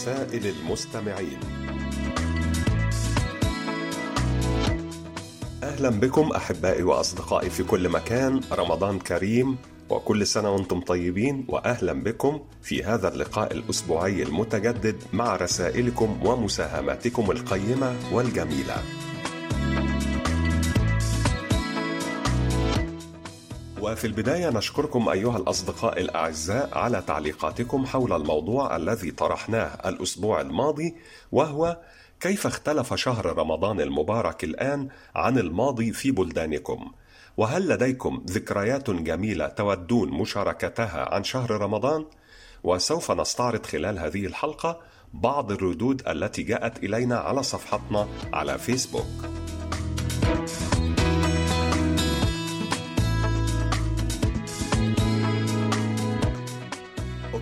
رسائل المستمعين. أهلا بكم أحبائي وأصدقائي في كل مكان. رمضان كريم وكل سنة وأنتم طيبين. وأهلا بكم في هذا اللقاء الأسبوعي المتجدد مع رسائلكم ومساهماتكم القيمة والجميلة. وفي البداية نشكركم أيها الأصدقاء الأعزاء على تعليقاتكم حول الموضوع الذي طرحناه الأسبوع الماضي وهو كيف اختلف شهر رمضان المبارك الآن عن الماضي في بلدانكم؟ وهل لديكم ذكريات جميلة تودون مشاركتها عن شهر رمضان؟ وسوف نستعرض خلال هذه الحلقة بعض الردود التي جاءت إلينا على صفحتنا على فيسبوك.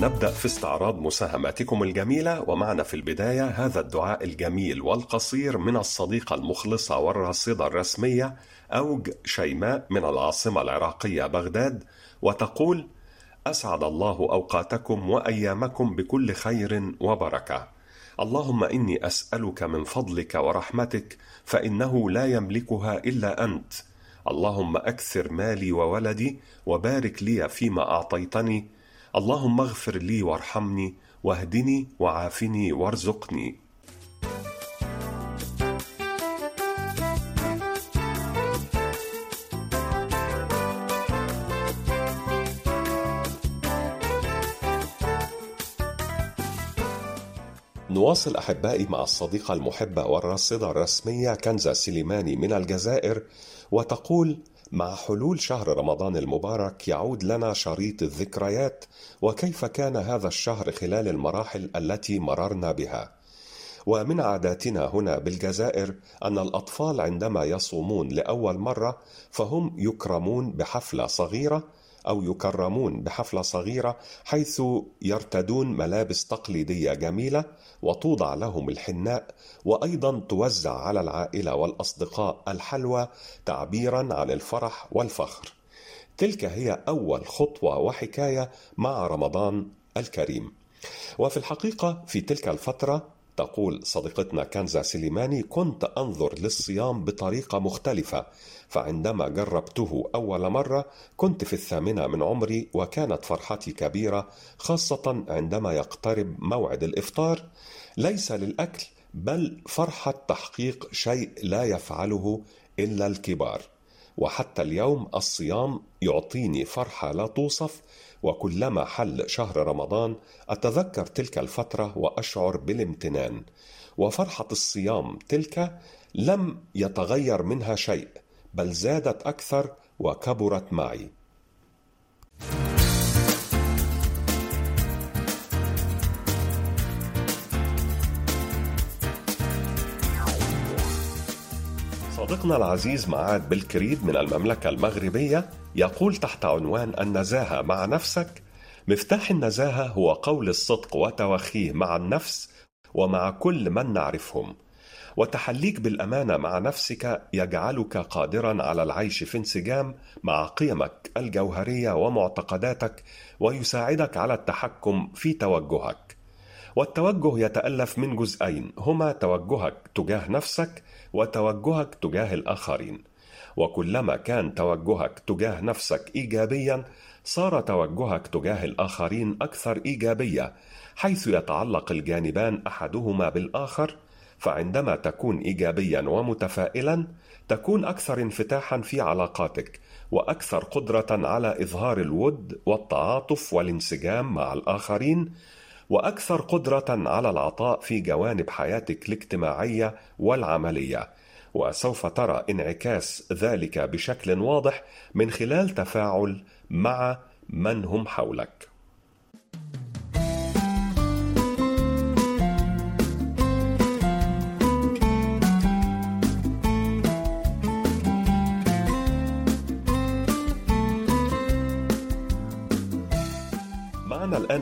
نبدأ في استعراض مساهماتكم الجميلة ومعنا في البداية هذا الدعاء الجميل والقصير من الصديقة المخلصة والراصدة الرسمية أوج شيماء من العاصمة العراقية بغداد وتقول: أسعد الله أوقاتكم وأيامكم بكل خير وبركة. اللهم إني أسألك من فضلك ورحمتك فإنه لا يملكها إلا أنت. اللهم أكثر مالي وولدي وبارك لي فيما أعطيتني اللهم اغفر لي وارحمني واهدني وعافني وارزقني. نواصل أحبائي مع الصديقة المحبة والراصده الرسمية كنزة سليماني من الجزائر وتقول مع حلول شهر رمضان المبارك يعود لنا شريط الذكريات وكيف كان هذا الشهر خلال المراحل التي مررنا بها. ومن عاداتنا هنا بالجزائر أن الأطفال عندما يصومون لأول مرة فهم يكرمون بحفلة صغيرة أو يكرمون بحفلة صغيرة حيث يرتدون ملابس تقليدية جميلة وتوضع لهم الحناء وأيضا توزع على العائلة والأصدقاء الحلوى تعبيرا عن الفرح والفخر. تلك هي أول خطوة وحكاية مع رمضان الكريم. وفي الحقيقة في تلك الفترة تقول صديقتنا كنزة سليماني كنت أنظر للصيام بطريقة مختلفة فعندما جربته أول مرة كنت في الثامنة من عمري وكانت فرحتي كبيرة خاصة عندما يقترب موعد الإفطار. ليس للأكل بل فرحة تحقيق شيء لا يفعله إلا الكبار. وحتى اليوم الصيام يعطيني فرحة لا توصف وكلما حل شهر رمضان أتذكر تلك الفترة وأشعر بالامتنان وفرحة الصيام تلك لم يتغير منها شيء بل زادت أكثر وكبرت معي. صديقنا العزيز معاد بالكريد من المملكة المغربية يقول تحت عنوان النزاهة مع نفسك مفتاح النزاهة هو قول الصدق وتوخيه مع النفس ومع كل من نعرفهم. وتحليك بالأمانة مع نفسك يجعلك قادرا على العيش في انسجام مع قيمك الجوهرية ومعتقداتك ويساعدك على التحكم في توجهك. والتوجه يتألف من جزئين هما توجهك تجاه نفسك وتوجهك تجاه الآخرين. وكلما كان توجهك تجاه نفسك ايجابيا صار توجهك تجاه الآخرين أكثر إيجابية حيث يتعلق الجانبان أحدهما بالآخر. فعندما تكون ايجابيا ومتفائلا تكون أكثر انفتاحا في علاقاتك وأكثر قدرة على إظهار الود والتعاطف والانسجام مع الآخرين. وأكثر قدرة على العطاء في جوانب حياتك الاجتماعية والعملية. وسوف ترى انعكاس ذلك بشكل واضح من خلال تفاعل مع من هم حولك.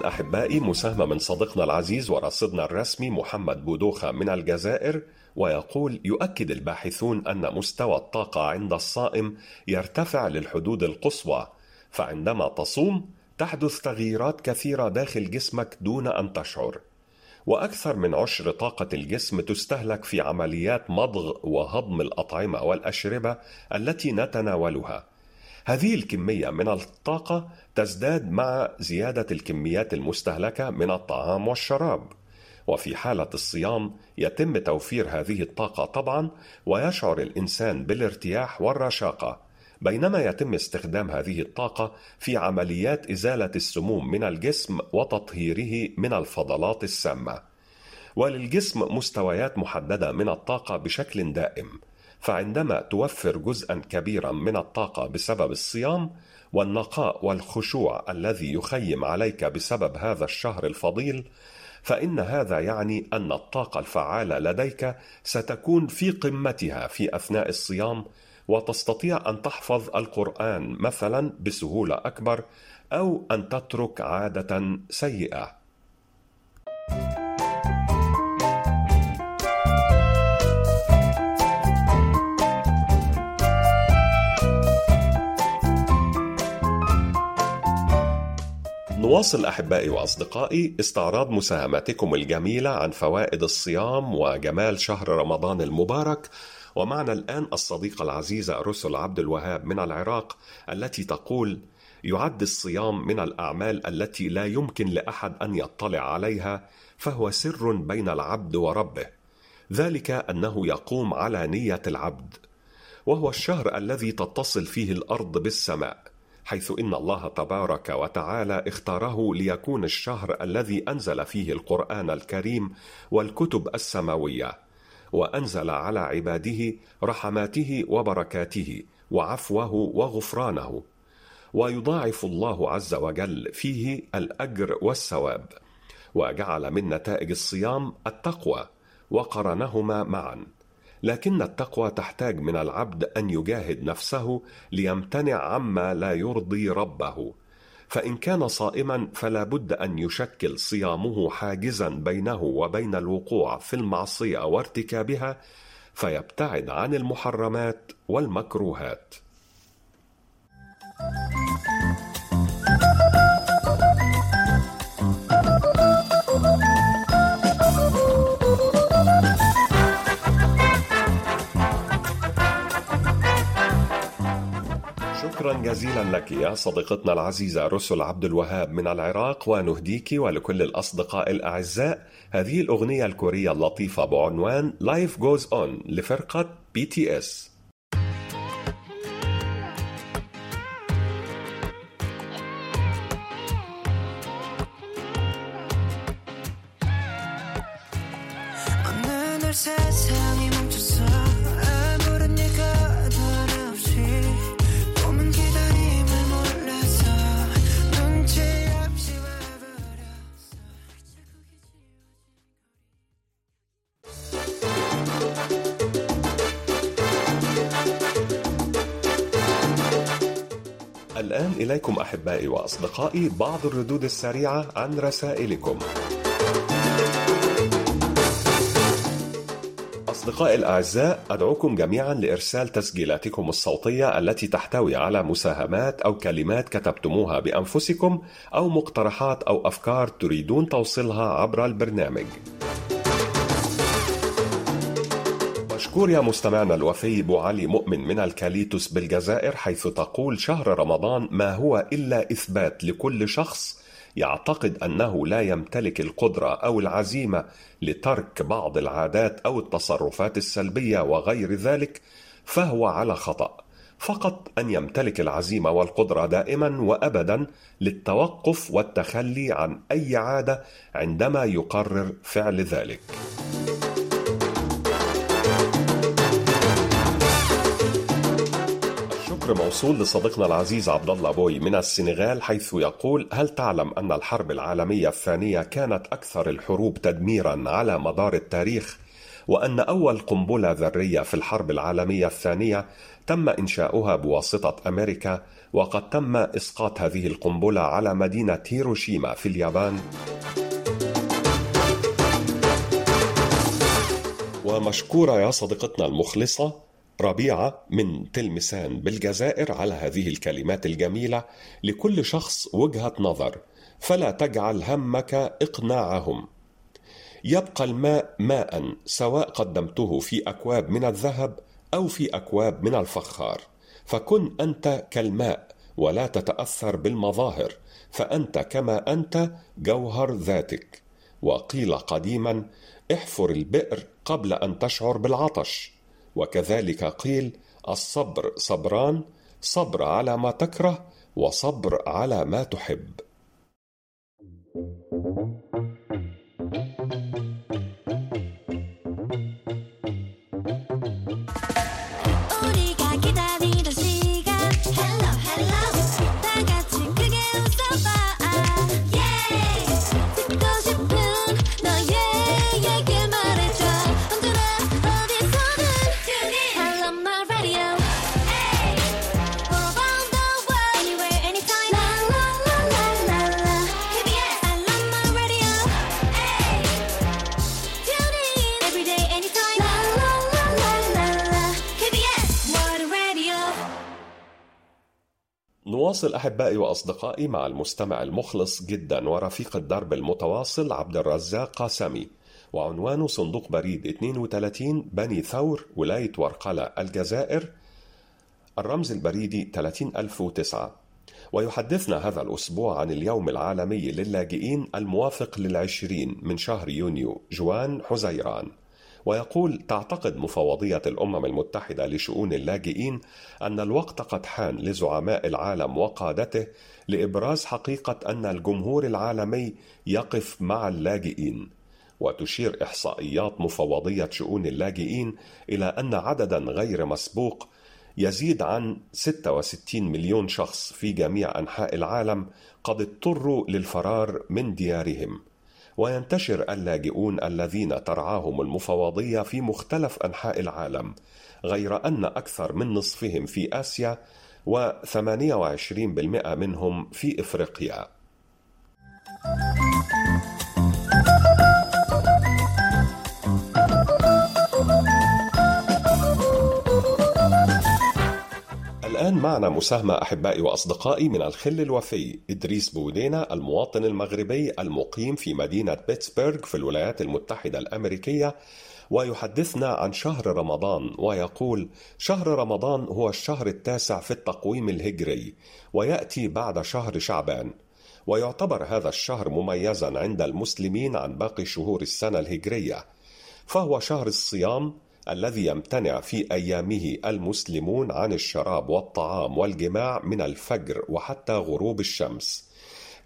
أحبائي مساهمة من صديقنا العزيز ورصدنا الرسمي محمد بودوخة من الجزائر ويقول يؤكد الباحثون أن مستوى الطاقة عند الصائم يرتفع للحدود القصوى فعندما تصوم تحدث تغييرات كثيرة داخل جسمك دون أن تشعر وأكثر من عشر طاقة الجسم تستهلك في عمليات مضغ وهضم الأطعمة والأشربة التي نتناولها. هذه الكمية من الطاقة تزداد مع زيادة الكميات المستهلكة من الطعام والشراب. وفي حالة الصيام يتم توفير هذه الطاقة طبعا ويشعر الإنسان بالارتياح والرشاقة. بينما يتم استخدام هذه الطاقة في عمليات إزالة السموم من الجسم وتطهيره من الفضلات السامة. وللجسم مستويات محددة من الطاقة بشكل دائم. فعندما توفر جزءا كبيرا من الطاقة بسبب الصيام والنقاء والخشوع الذي يخيم عليك بسبب هذا الشهر الفضيل فإن هذا يعني أن الطاقة الفعالة لديك ستكون في قمتها في أثناء الصيام وتستطيع أن تحفظ القرآن مثلا بسهولة أكبر أو أن تترك عادة سيئة. نواصل أحبائي وأصدقائي استعراض مساهماتكم الجميلة عن فوائد الصيام وجمال شهر رمضان المبارك. ومعنا الآن الصديقه العزيزه رسل عبد الوهاب من العراق التي تقول يعد الصيام من الأعمال التي لا يمكن لأحد أن يطلع عليها فهو سر بين العبد وربه. ذلك أنه يقوم على نية العبد وهو الشهر الذي تتصل فيه الأرض بالسماء. حيث إن الله تبارك وتعالى اختاره ليكون الشهر الذي أنزل فيه القرآن الكريم والكتب السماوية وأنزل على عباده رحماته وبركاته وعفوه وغفرانه ويضاعف الله عز وجل فيه الأجر والثواب وجعل من نتائج الصيام التقوى وقرنهما معا. لكن التقوى تحتاج من العبد أن يجاهد نفسه ليمتنع عما لا يرضي ربه. فإن كان صائما فلا بد أن يشكل صيامه حاجزا بينه وبين الوقوع في المعصية وارتكابها فيبتعد عن المحرمات والمكروهات. شكرا جزيلا لك يا صديقتنا العزيزة رسل عبد الوهاب من العراق ونهديك ولكل الأصدقاء الأعزاء. هذه الأغنية الكورية اللطيفة بعنوان Life Goes On لفرقة BTS إليكم أحبائي وأصدقائي بعض الردود السريعة عن رسائلكم. أصدقائي الأعزاء أدعوكم جميعا لإرسال تسجيلاتكم الصوتية التي تحتوي على مساهمات أو كلمات كتبتموها بأنفسكم أو مقترحات أو أفكار تريدون توصيلها عبر البرنامج. مشكور يا مستمعنا الوفي بو علي مؤمن من الكاليتوس بالجزائر حيث تقول شهر رمضان ما هو إلا إثبات لكل شخص يعتقد أنه لا يمتلك القدرة أو العزيمة لترك بعض العادات أو التصرفات السلبية وغير ذلك فهو على خطأ فقط أن يمتلك العزيمة والقدرة دائما وأبدا للتوقف والتخلي عن أي عادة عندما يقرر فعل ذلك. الشكر موصول لصديقنا العزيز عبد الله بوي من السنغال حيث يقول: هل تعلم أن الحرب العالمية الثانية كانت أكثر الحروب تدميرا على مدار التاريخ؟ وأن أول قنبلة ذرية في الحرب العالمية الثانية تم إنشاؤها بواسطة أمريكا وقد تم إسقاط هذه القنبلة على مدينة هيروشيما في اليابان ومشكورة يا صديقتنا المخلصة ربيعة من تلمسان بالجزائر على هذه الكلمات الجميلة لكل شخص وجهة نظر فلا تجعل همك إقناعهم. يبقى الماء ماء سواء قدمته في أكواب من الذهب أو في أكواب من الفخار. فكن أنت كالماء ولا تتأثر بالمظاهر. فأنت كما أنت جوهر ذاتك. وقيل قديما احفر البئر قبل أن تشعر بالعطش. وكذلك قيل الصبر صبران صبر على ما تكره وصبر على ما تحب. نواصل أحبائي وأصدقائي مع المستمع المخلص جدا ورفيق الدرب المتواصل عبد الرزاق قاسمي. وعنوانه صندوق بريد 32 بني ثور ولاية ورقلة الجزائر. الرمز البريدي 30009 ويحدثنا هذا الأسبوع عن اليوم العالمي للاجئين الموافق للعشرين من شهر يونيو جوان حزيران. ويقول تعتقد مفوضية الأمم المتحدة لشؤون اللاجئين أن الوقت قد حان لزعماء العالم وقادته لإبراز حقيقة أن الجمهور العالمي يقف مع اللاجئين. وتشير إحصائيات مفوضية شؤون اللاجئين إلى أن عددا غير مسبوق يزيد عن 66 مليون شخص في جميع أنحاء العالم قد اضطروا للفرار من ديارهم. وينتشر اللاجئون الذين ترعاهم المفوضية في مختلف أنحاء العالم غير أن أكثر من نصفهم في آسيا و28% منهم في إفريقيا. الآن معنا مساهمة أحبائي وأصدقائي من الخل الوفي إدريس بودينا المواطن المغربي المقيم في مدينة بيتسبرغ في الولايات المتحدة الأمريكية ويحدثنا عن شهر رمضان ويقول شهر رمضان هو الشهر التاسع في التقويم الهجري ويأتي بعد شهر شعبان ويعتبر هذا الشهر مميزا عند المسلمين عن باقي شهور السنة الهجرية فهو شهر الصيام الذي يمتنع في أيامه المسلمون عن الشراب والطعام والجماع من الفجر وحتى غروب الشمس.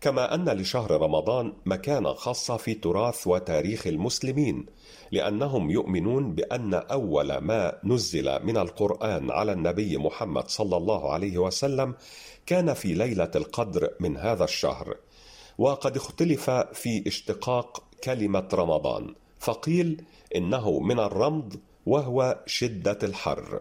كما أن لشهر رمضان مكانه خاصة في تراث وتاريخ المسلمين لأنهم يؤمنون بأن أول ما نزل من القرآن على النبي محمد صلى الله عليه وسلم كان في ليلة القدر من هذا الشهر. وقد اختلف في اشتقاق كلمة رمضان فقيل إنه من الرمض وهو شدة الحر.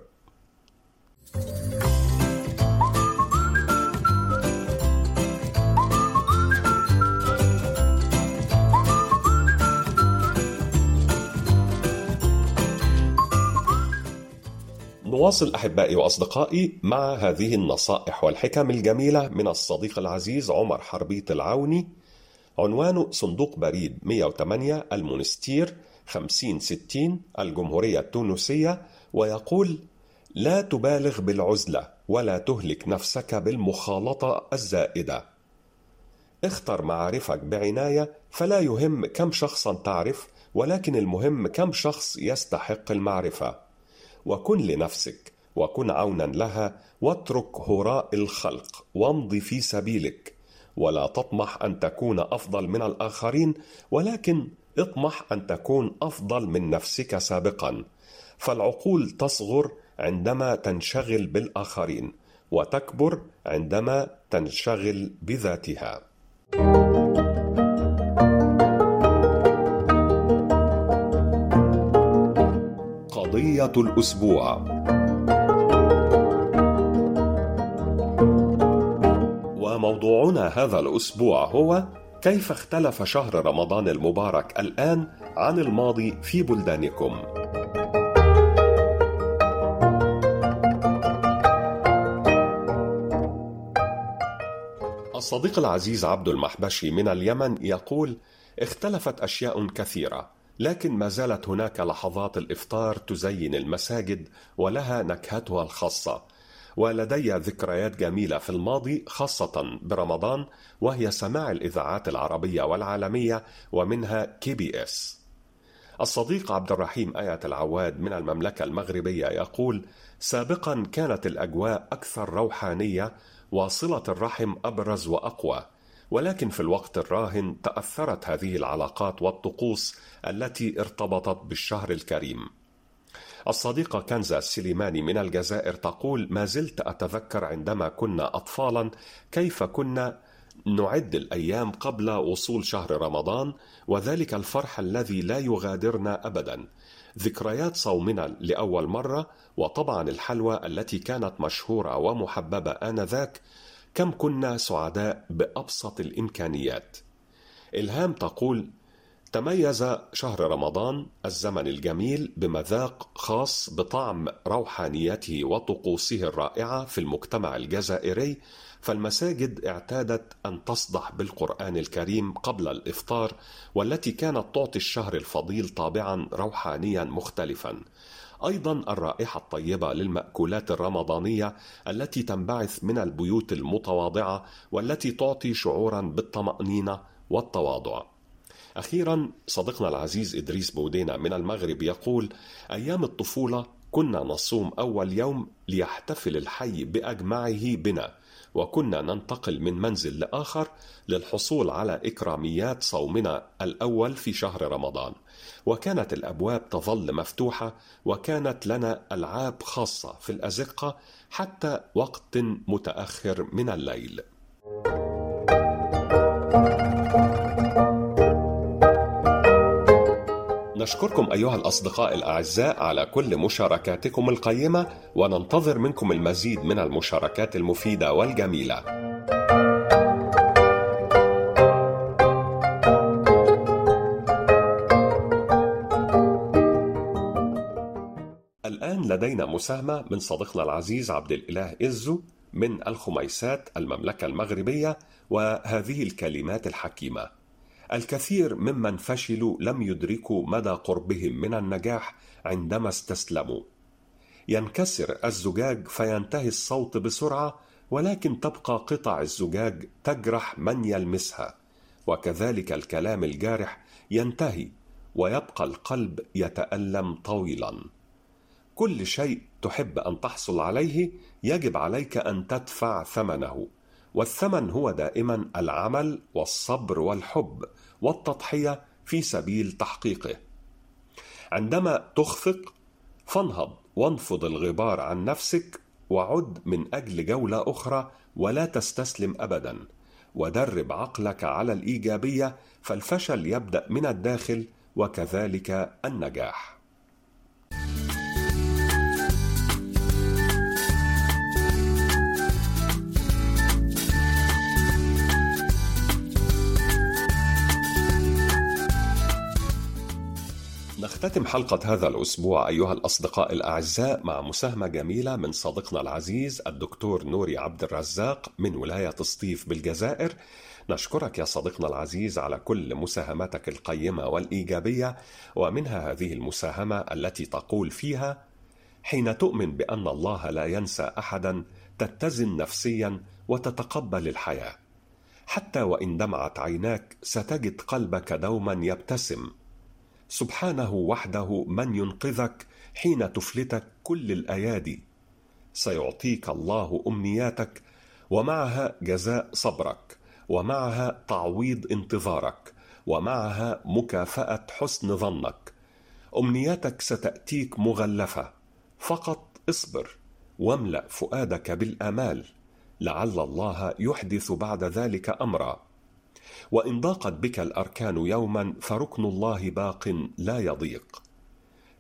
نواصل أحبائي وأصدقائي مع هذه النصائح والحكم الجميلة من الصديق العزيز عمر حربيط العوني عنوانه صندوق بريد 108 المونستير 5060 الجمهورية التونسية ويقول لا تبالغ بالعزلة ولا تهلك نفسك بالمخالطة الزائدة. اختر معارفك بعناية فلا يهم كم شخصا تعرف ولكن المهم كم شخص يستحق المعرفة. وكن لنفسك وكن عونا لها واترك هراء الخلق وامض في سبيلك. ولا تطمح أن تكون أفضل من الآخرين ولكن اطمح أن تكون أفضل من نفسك سابقا. فالعقول تصغر عندما تنشغل بالآخرين وتكبر عندما تنشغل بذاتها. عربية الأسبوع. وموضوعنا هذا الأسبوع هو كيف اختلف شهر رمضان المبارك الآن عن الماضي في بلدانكم؟ الصديق العزيز عبد المحبشي من اليمن يقول: اختلفت أشياء كثيرة، لكن ما زالت هناك لحظات الإفطار تزين المساجد ولها نكهتها الخاصة. ولدي ذكريات جميلة في الماضي خاصة برمضان وهي سماع الإذاعات العربية والعالمية ومنها كي بي اس. الصديق عبد الرحيم آية العواد من المملكة المغربية يقول: سابقا كانت الأجواء أكثر روحانية وصلة الرحم أبرز وأقوى، ولكن في الوقت الراهن تأثرت هذه العلاقات والطقوس التي ارتبطت بالشهر الكريم. الصديقة كنزة السليماني من الجزائر تقول: ما زلت أتذكر عندما كنا أطفالا كيف كنا نعد الأيام قبل وصول شهر رمضان وذلك الفرح الذي لا يغادرنا ابدا. ذكريات صومنا لأول مرة وطبعا الحلوى التي كانت مشهورة ومحببة آنذاك كم كنا سعداء بأبسط الإمكانيات. إلهام تقول تميز شهر رمضان الزمن الجميل بمذاق خاص بطعم روحانيته وطقوسه الرائعة في المجتمع الجزائري فالمساجد اعتادت أن تصدح بالقرآن الكريم قبل الإفطار والتي كانت تعطي الشهر الفضيل طابعا روحانيا مختلفا. أيضا الرائحة الطيبة للمأكولات الرمضانية التي تنبعث من البيوت المتواضعة والتي تعطي شعورا بالطمأنينة والتواضع. أخيرا صديقنا العزيز إدريس بودينا من المغرب يقول أيام الطفولة كنا نصوم أول يوم ليحتفل الحي بأجمعه بنا وكنا ننتقل من منزل لآخر للحصول على إكراميات صومنا الأول في شهر رمضان. وكانت الأبواب تظل مفتوحة وكانت لنا ألعاب خاصة في الأزقة حتى وقت متأخر من الليل. نشكركم أيها الأصدقاء الأعزاء على كل مشاركاتكم القيمة وننتظر منكم المزيد من المشاركات المفيدة والجميلة. الآن لدينا مساهمة من صديقنا العزيز عبد الإله إزو من الخميسات المملكة المغربية وهذه الكلمات الحكيمة الكثير ممن فشلوا لم يدركوا مدى قربهم من النجاح عندما استسلموا. ينكسر الزجاج فينتهي الصوت بسرعة ولكن تبقى قطع الزجاج تجرح من يلمسها. وكذلك الكلام الجارح ينتهي ويبقى القلب يتألم طويلا. كل شيء تحب أن تحصل عليه يجب عليك أن تدفع ثمنه. والثمن هو دائما العمل والصبر والحب والتضحية في سبيل تحقيقه. عندما تخفق فانهض وانفض الغبار عن نفسك وعد من أجل جولة أخرى ولا تستسلم ابدا. ودرب عقلك على الإيجابية فالفشل يبدأ من الداخل وكذلك النجاح. نختتم حلقة هذا الأسبوع أيها الأصدقاء الأعزاء مع مساهمة جميلة من صديقنا العزيز الدكتور نوري عبد الرزاق من ولاية سطيف بالجزائر. نشكرك يا صديقنا العزيز على كل مساهماتك القيمة والإيجابية ومنها هذه المساهمة التي تقول فيها حين تؤمن بأن الله لا ينسى أحدا تتزن نفسيا وتتقبل الحياة. حتى وإن دمعت عيناك ستجد قلبك دوما يبتسم. سبحانه وحده من ينقذك حين تفلتك كل الأيادي. سيعطيك الله أمنياتك ومعها جزاء صبرك ومعها تعويض انتظارك ومعها مكافأة حسن ظنك. أمنياتك ستأتيك مغلفة. فقط اصبر واملأ فؤادك بالأمال. لعل الله يحدث بعد ذلك أمرا. وإن ضاقت بك الأركان يوما فركن الله باق لا يضيق.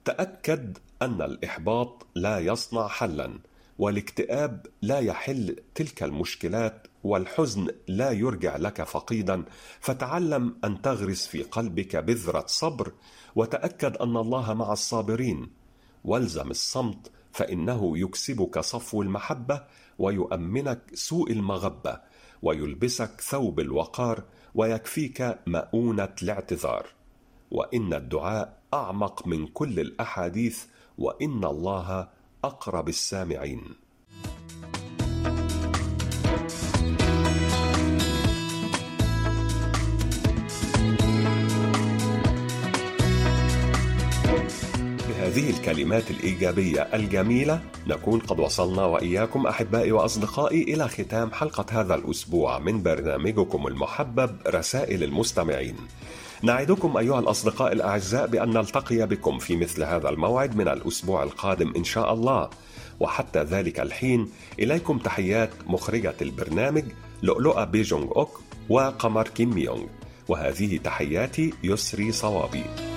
تأكد أن الإحباط لا يصنع حلا والاكتئاب لا يحل تلك المشكلات والحزن لا يرجع لك فقيدا. فتعلم أن تغرس في قلبك بذرة صبر وتأكد أن الله مع الصابرين. والزم الصمت فإنه يكسبك صفو المحبة ويؤمنك سوء المغبة ويلبسك ثوب الوقار ويكفيك مؤونة الاعتذار. وإن الدعاء أعمق من كل الأحاديث وإن الله أقرب السامعين. بهذه الكلمات الإيجابية الجميلة نكون قد وصلنا وإياكم أحبائي وأصدقائي إلى ختام حلقة هذا الأسبوع من برنامجكم المحبب رسائل المستمعين. نعدكم أيها الأصدقاء الأعزاء بأن نلتقي بكم في مثل هذا الموعد من الأسبوع القادم إن شاء الله. وحتى ذلك الحين إليكم تحيات مخرجة البرنامج لؤلؤة بيجونغ أوك وقمر كيم ميونغ. وهذه تحياتي يسري صوابي.